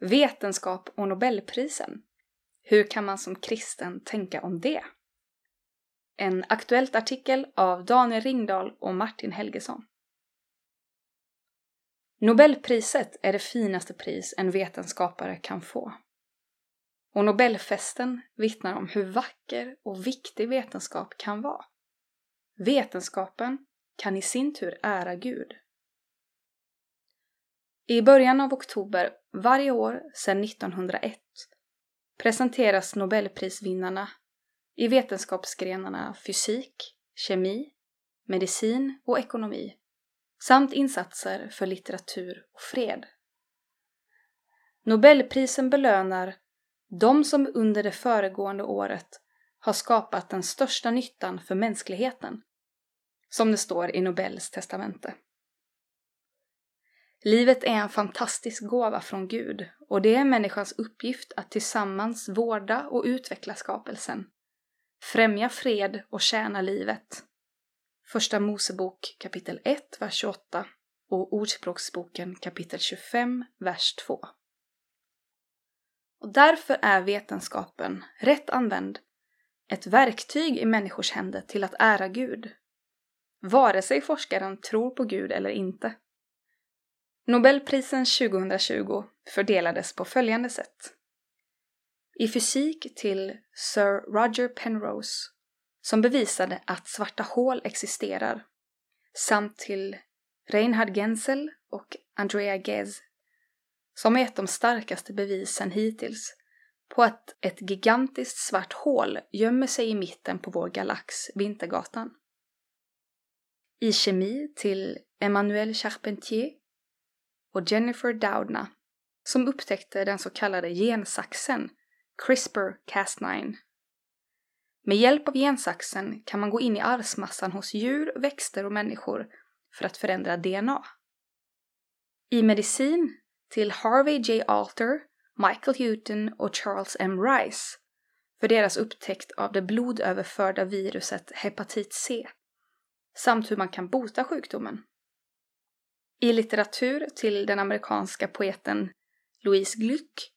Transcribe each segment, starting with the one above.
Vetenskap och Nobelprisen. Hur kan man som kristen tänka om det? En Aktuellt artikel av Daniel Ringdahl och Martin Helgesson. Nobelpriset är det finaste pris en vetenskapare kan få. Och Nobelfesten vittnar om hur vacker och viktig vetenskap kan vara. Vetenskapen kan i sin tur ära Gud. I början av oktober varje år sedan 1901 presenteras Nobelprisvinnarna i vetenskapsgrenarna fysik, kemi, medicin och ekonomi samt insatser för litteratur och fred. Nobelprisen belönar de som under det föregående året har skapat den största nyttan för mänskligheten, som det står i Nobels testamente. Livet är en fantastisk gåva från Gud och det är människans uppgift att tillsammans vårda och utveckla skapelsen, främja fred och tjäna livet. Första Mosebok kapitel 1, vers 28 och Ordspråksboken kapitel 25, vers 2. Och därför är vetenskapen, rätt använd, ett verktyg i människors händer till att ära Gud. Vare sig forskaren tror på Gud eller inte. Nobelprisen 2020 fördelades på följande sätt. I fysik till Sir Roger Penrose, som bevisade att svarta hål existerar, samt till Reinhard Genzel och Andrea Ghez, som är ett av de starkaste bevisen hittills på att ett gigantiskt svart hål gömmer sig i mitten på vår galax, Vintergatan. I kemi till Emmanuel Charpentier och Jennifer Doudna som upptäckte den så kallade gensaxen CRISPR-Cas9. Med hjälp av gensaxen kan man gå in i arvsmassan hos djur, växter och människor för att förändra DNA. I medicin till Harvey J. Alter, Michael Houghton och Charles M. Rice för deras upptäckt av det blodöverförda viruset hepatit C samt hur man kan bota sjukdomen. I litteratur till den amerikanska poeten Louise Glück.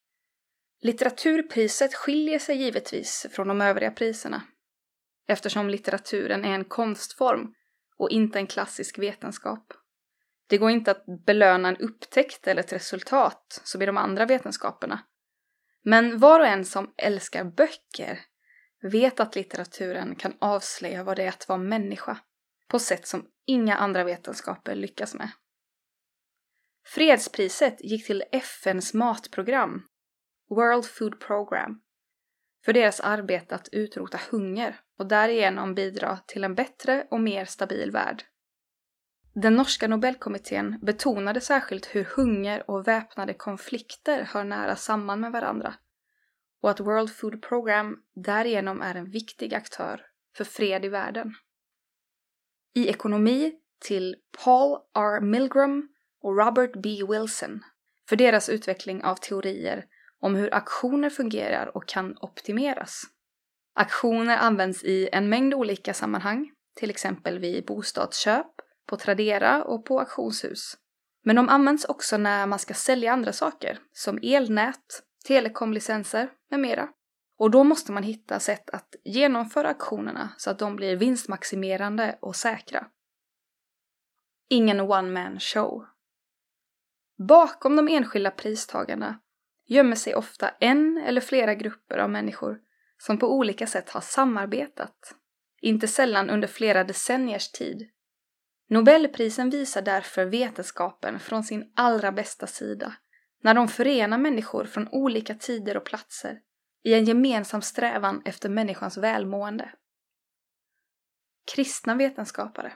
Litteraturpriset skiljer sig givetvis från de övriga priserna eftersom litteraturen är en konstform och inte en klassisk vetenskap. Det går inte att belöna en upptäckt eller ett resultat som i de andra vetenskaperna. Men var och en som älskar böcker vet att litteraturen kan avslöja vad det är att vara människa på sätt som inga andra vetenskaper lyckas med. Fredspriset gick till FNs matprogram, World Food Program, för deras arbete att utrota hunger och därigenom bidra till en bättre och mer stabil värld. Den norska Nobelkommittén betonade särskilt hur hunger och väpnade konflikter hör nära samman med varandra och att World Food Program därigenom är en viktig aktör för fred i världen. I ekonomi till Paul R. Milgram och Robert B. Wilson för deras utveckling av teorier om hur aktioner fungerar och kan optimeras. Aktioner används i en mängd olika sammanhang, till exempel vid bostadsköp, på Tradera och på auktionshus. Men de används också när man ska sälja andra saker, som elnät, telekomlicenser med mera. Och då måste man hitta sätt att genomföra aktionerna så att de blir vinstmaximerande och säkra. Ingen one-man show. Bakom de enskilda pristagarna gömmer sig ofta en eller flera grupper av människor som på olika sätt har samarbetat, inte sällan under flera decenniers tid. Nobelprisen visar därför vetenskapen från sin allra bästa sida, när de förenar människor från olika tider och platser i en gemensam strävan efter människans välmående. Kristna vetenskapare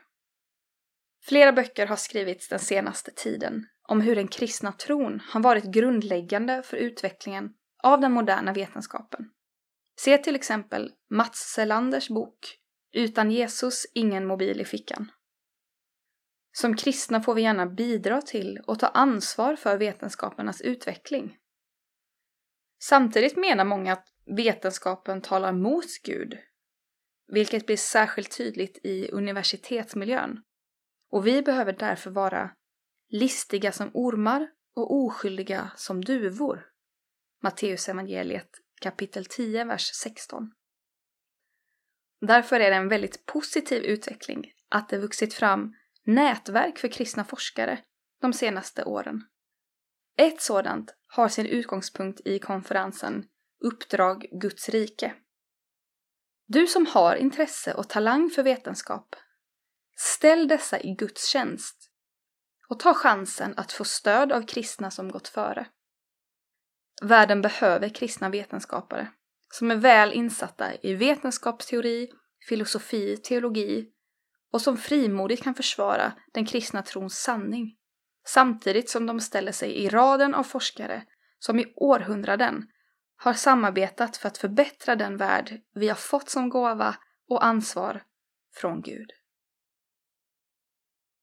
Flera böcker har skrivits den senaste tiden om hur den kristna tron har varit grundläggande för utvecklingen av den moderna vetenskapen. Se till exempel Mats Selanders bok Utan Jesus ingen mobil i fickan. Som kristna får vi gärna bidra till och ta ansvar för vetenskapernas utveckling. Samtidigt menar många att vetenskapen talar mot Gud, vilket blir särskilt tydligt i universitetsmiljön. Och vi behöver därför vara listiga som ormar och oskyldiga som duvor Matteusevangeliet kapitel 10, vers 16. Därför är det en väldigt positiv utveckling att det vuxit fram nätverk för kristna forskare de senaste åren. Ett sådant har sin utgångspunkt i konferensen Uppdrag Guds rike. Du som har intresse och talang för vetenskap, ställ dessa i Guds tjänst och ta chansen att få stöd av kristna som gått före. Världen behöver kristna vetenskapare som är väl insatta i vetenskapsteori, filosofi, teologi och som frimodigt kan försvara den kristna trons sanning samtidigt som de ställer sig i raden av forskare som i århundraden har samarbetat för att förbättra den värld vi har fått som gåva och ansvar från Gud.